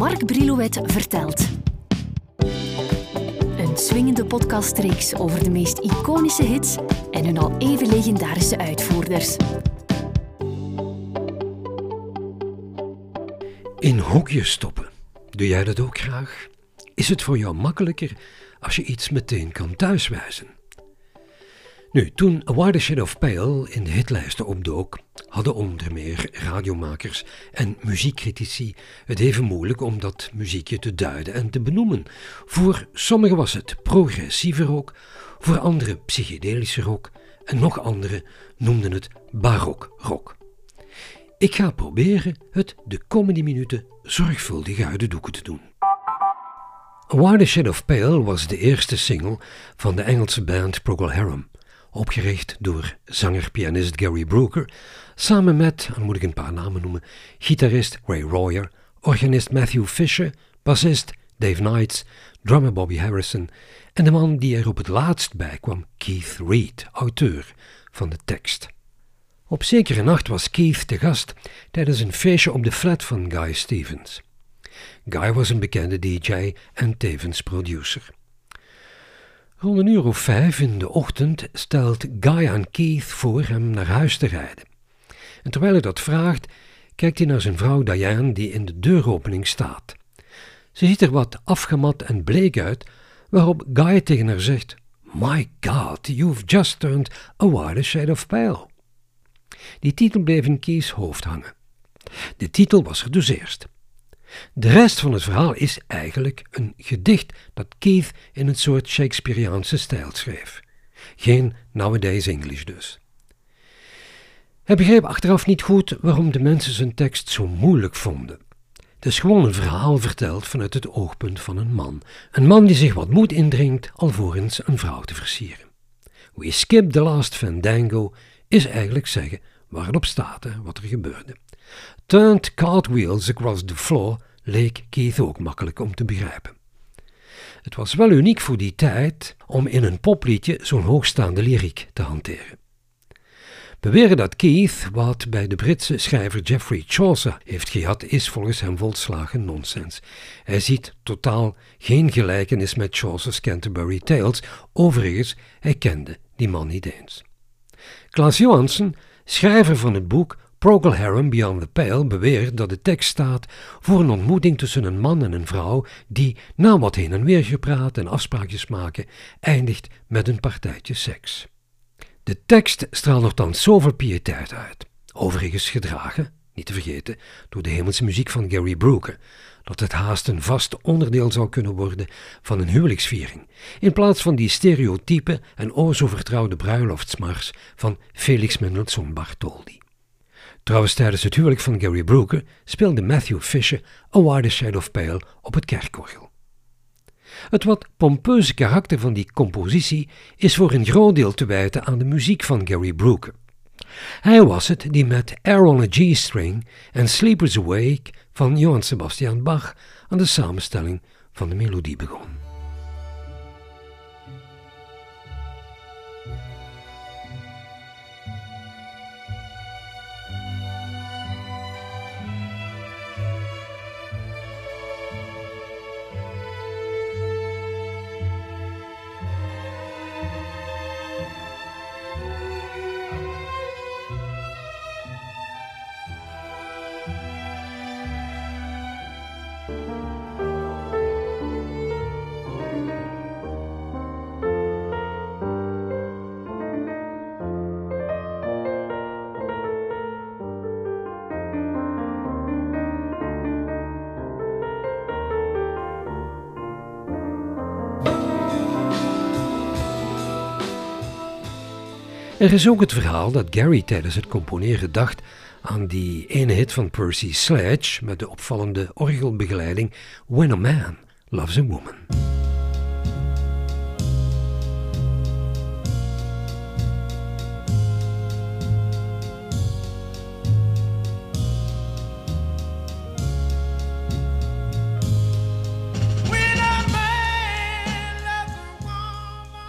Mark Brilouet vertelt. Een swingende podcastreeks over de meest iconische hits en hun al even legendarische uitvoerders. In hokjes stoppen. Doe jij dat ook graag? Is het voor jou makkelijker als je iets meteen kan thuiswijzen? Nu, toen A Watershed of Pale in de hitlijsten opdook, hadden onder meer radiomakers en muziekcritici het even moeilijk om dat muziekje te duiden en te benoemen. Voor sommigen was het progressieve rock, voor anderen psychedelische rock en nog anderen noemden het barok rock. Ik ga proberen het de komende minuten zorgvuldig uit de doeken te doen. A Watershed of Pale was de eerste single van de Engelse band Procol Harum opgericht door zanger-pianist Gary Brooker, samen met, dan moet ik een paar namen noemen, gitarist Ray Royer, organist Matthew Fisher, bassist Dave Knights, drummer Bobby Harrison en de man die er op het laatst bij kwam, Keith Reed, auteur van de tekst. Op zekere nacht was Keith te gast tijdens een feestje op de flat van Guy Stevens. Guy was een bekende DJ en tevens producer. Rond een uur of vijf in de ochtend stelt Guy aan Keith voor hem naar huis te rijden. En terwijl hij dat vraagt, kijkt hij naar zijn vrouw Diane die in de deuropening staat. Ze ziet er wat afgemat en bleek uit, waarop Guy tegen haar zegt: My God, you've just turned a wider shade of pale. Die titel bleef in Keith's hoofd hangen. De titel was er dus eerst. De rest van het verhaal is eigenlijk een gedicht dat Keith in een soort Shakespeareaanse stijl schreef. Geen nowadays English dus. Hij begreep achteraf niet goed waarom de mensen zijn tekst zo moeilijk vonden. Het is gewoon een verhaal verteld vanuit het oogpunt van een man. Een man die zich wat moed indringt alvorens een vrouw te versieren. We skip the last fandango is eigenlijk zeggen waar het op staat, wat er gebeurde. Turned cartwheels across the floor leek Keith ook makkelijk om te begrijpen. Het was wel uniek voor die tijd om in een popliedje zo'n hoogstaande lyriek te hanteren. Beweren dat Keith wat bij de Britse schrijver Geoffrey Chaucer heeft gehad, is volgens hem volslagen nonsens. Hij ziet totaal geen gelijkenis met Chaucer's Canterbury Tales, overigens, hij kende die man niet eens. Klaas Johansen, schrijver van het boek Procol Harum Beyond the Pale beweert dat de tekst staat voor een ontmoeting tussen een man en een vrouw die, na wat heen en weer gepraat en afspraakjes maken, eindigt met een partijtje seks. De tekst straalt nogthans zoveel piëteit uit, overigens gedragen, niet te vergeten, door de hemelse muziek van Gary Brooker, dat het haast een vast onderdeel zou kunnen worden van een huwelijksviering, in plaats van die stereotype en o zo vertrouwde bruiloftsmars van Felix Mendelssohn Bartholdy. Trouwens, tijdens het huwelijk van Gary Brooker speelde Matthew Fisher A Wider Shade of Pale op het kerkorgel. Het wat pompeuze karakter van die compositie is voor een groot deel te wijten aan de muziek van Gary Brooker. Hij was het die met Air on a G-string en Sleepers Awake van Johann Sebastian Bach aan de samenstelling van de melodie begon. Er is ook het verhaal dat Gary tijdens het componeren dacht aan die ene hit van Percy Sledge met de opvallende orgelbegeleiding When a Man Loves a Woman.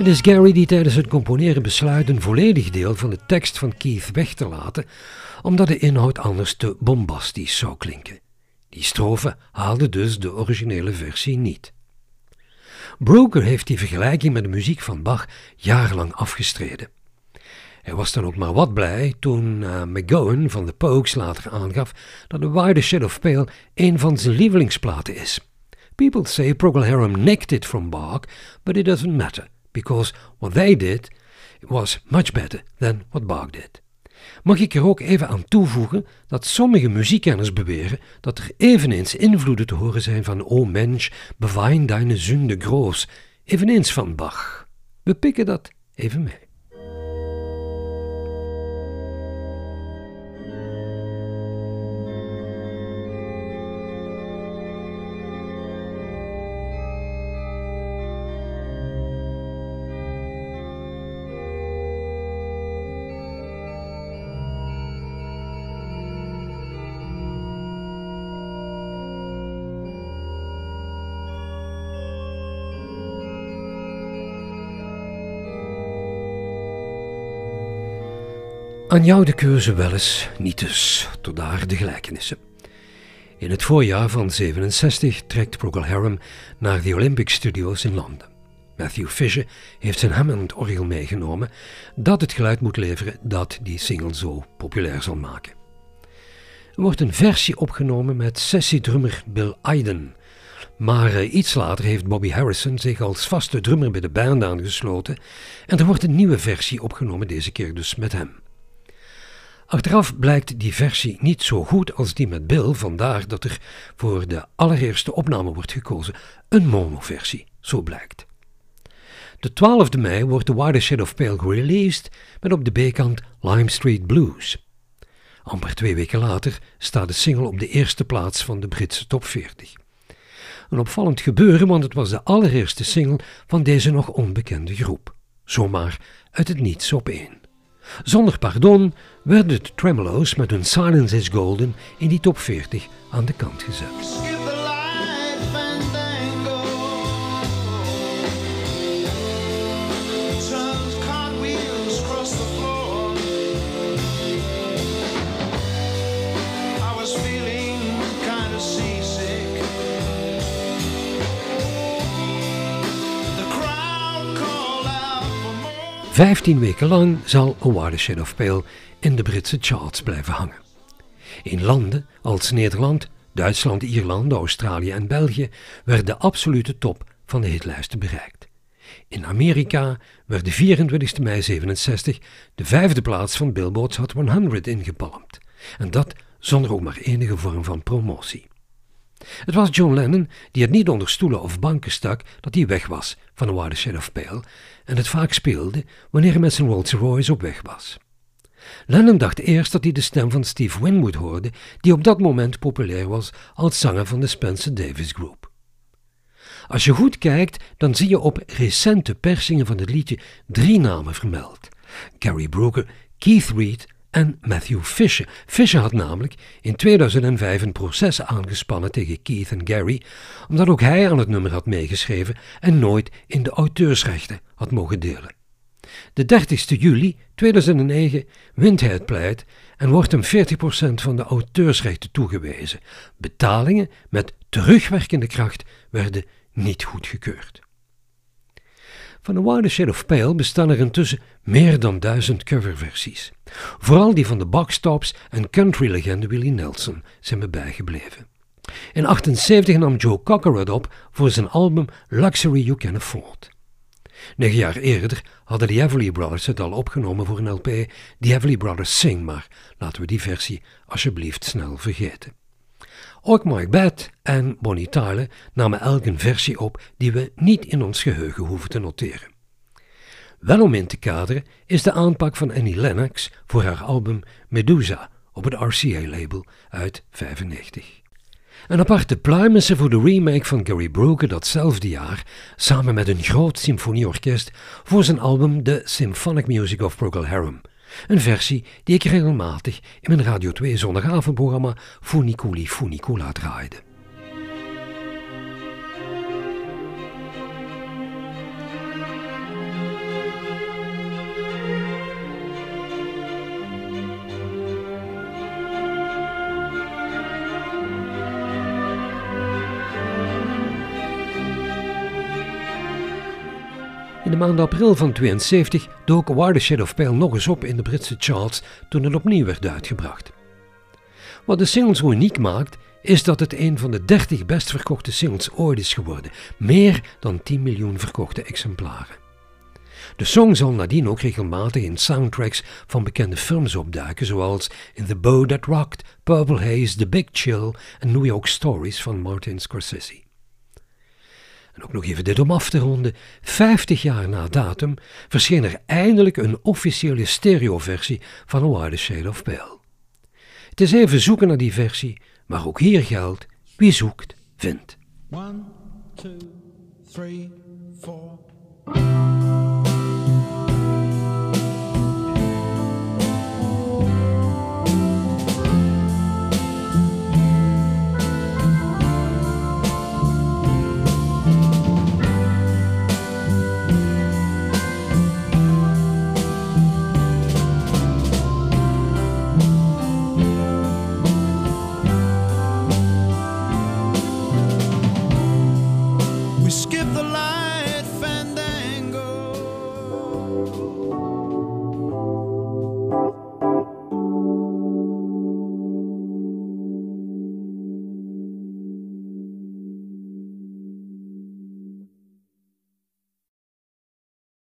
Het is Gary die tijdens het componeren besluit een volledig deel van de tekst van Keith weg te laten, omdat de inhoud anders te bombastisch zou klinken. Die strofe haalde dus de originele versie niet. Broker heeft die vergelijking met de muziek van Bach jarenlang afgestreden. Hij was dan ook maar wat blij toen uh, McGowan van de Pogues later aangaf dat The Wider Shade of Pale een van zijn lievelingsplaten is. People say Procol Harum nicked it from Bach, but it doesn't matter, because what they did was much better than what Bach did. Mag ik er ook even aan toevoegen dat sommige muziekkenners beweren dat er eveneens invloeden te horen zijn van O Mensch, bewein deine Sünde groß, eveneens van Bach. We pikken dat even mee. Aan jou de keuze wel eens, niet dus, tot daar de gelijkenissen. In het voorjaar van 67 trekt Procol Harum naar de Olympic Studios in Londen. Matthew Fisher heeft zijn Hammond-orgel meegenomen dat het geluid moet leveren dat die single zo populair zal maken. Er wordt een versie opgenomen met sessiedrummer Bill Aiden, maar eh, iets later heeft Bobby Harrison zich als vaste drummer bij de band aangesloten en er wordt een nieuwe versie opgenomen, deze keer dus met hem. Achteraf blijkt die versie niet zo goed als die met Bill, vandaar dat er voor de allereerste opname wordt gekozen, een mono-versie, zo blijkt. De 12e mei wordt The Watershed of Pale released met op de B-kant Lime Street Blues. Amper twee weken later staat de single op de eerste plaats van de Britse top 40. Een opvallend gebeuren, want het was de allereerste single van deze nog onbekende groep. Zomaar uit het niets op één. Zonder pardon werden de Tremolo's met hun Silence is Golden in die top 40 aan de kant gezet. Vijftien weken lang zal A Watershed of Pale in de Britse charts blijven hangen. In landen als Nederland, Duitsland, Ierland, Australië en België werd de absolute top van de hitlijsten bereikt. In Amerika werd de 24 mei 67 de vijfde plaats van Billboard's Hot 100 ingepalmd. En dat zonder ook maar enige vorm van promotie. Het was John Lennon die het niet onder stoelen of banken stak dat hij weg was van A Watershed of Pale en het vaak speelde wanneer hij met zijn Rolls Royce op weg was. Lennon dacht eerst dat hij de stem van Steve Winwood hoorde, die op dat moment populair was als zanger van de Spencer Davis Group. Als je goed kijkt, dan zie je op recente persingen van het liedje drie namen vermeld: Gary Brooker, Keith Reed en Matthew Fisher. Fisher had namelijk in 2005 een proces aangespannen tegen Keith en Gary, omdat ook hij aan het nummer had meegeschreven en nooit in de auteursrechten had mogen delen. De 30 juli 2009 wint hij het pleit en wordt hem 40% van de auteursrechten toegewezen. Betalingen met terugwerkende kracht werden niet goedgekeurd. Van The Watershed of Pale bestaan er intussen meer dan duizend coverversies. Vooral die van de boxtops en country-legende Willie Nelson zijn me bijgebleven. In 1978 nam Joe Cocker het op voor zijn album Luxury You Can Afford. Negen jaar eerder hadden de Everly Brothers het al opgenomen voor een LP, The Everly Brothers Sing, maar laten we die versie alsjeblieft snel vergeten. Ook Mike Bett en Bonnie Tyler namen elk een versie op die we niet in ons geheugen hoeven te noteren. Wel om in te kaderen is de aanpak van Annie Lennox voor haar album Medusa op het RCA-label uit 95. Een aparte pluim is voor de remake van Gary Brooker datzelfde jaar, samen met een groot symfonieorkest, voor zijn album The Symphonic Music of Procol Harum. Een versie die ik regelmatig in mijn Radio 2 zondagavondprogramma Funiculi Funicula draaide. In de maand april van 72 dook Watershed of Pale nog eens op in de Britse charts toen het opnieuw werd uitgebracht. Wat de single zo uniek maakt, is dat het een van de 30 best verkochte singles ooit is geworden, meer dan 10 miljoen verkochte exemplaren. De song zal nadien ook regelmatig in soundtracks van bekende films opduiken, zoals In the Bow That Rocked, Purple Haze, The Big Chill en New York Stories van Martin Scorsese. En ook nog even dit om af te ronden. 50 jaar na datum verscheen er eindelijk een officiële stereoversie van A Wider Shade of Pale. Het is even zoeken naar die versie, maar ook hier geldt: wie zoekt, vindt. One, two, three, four.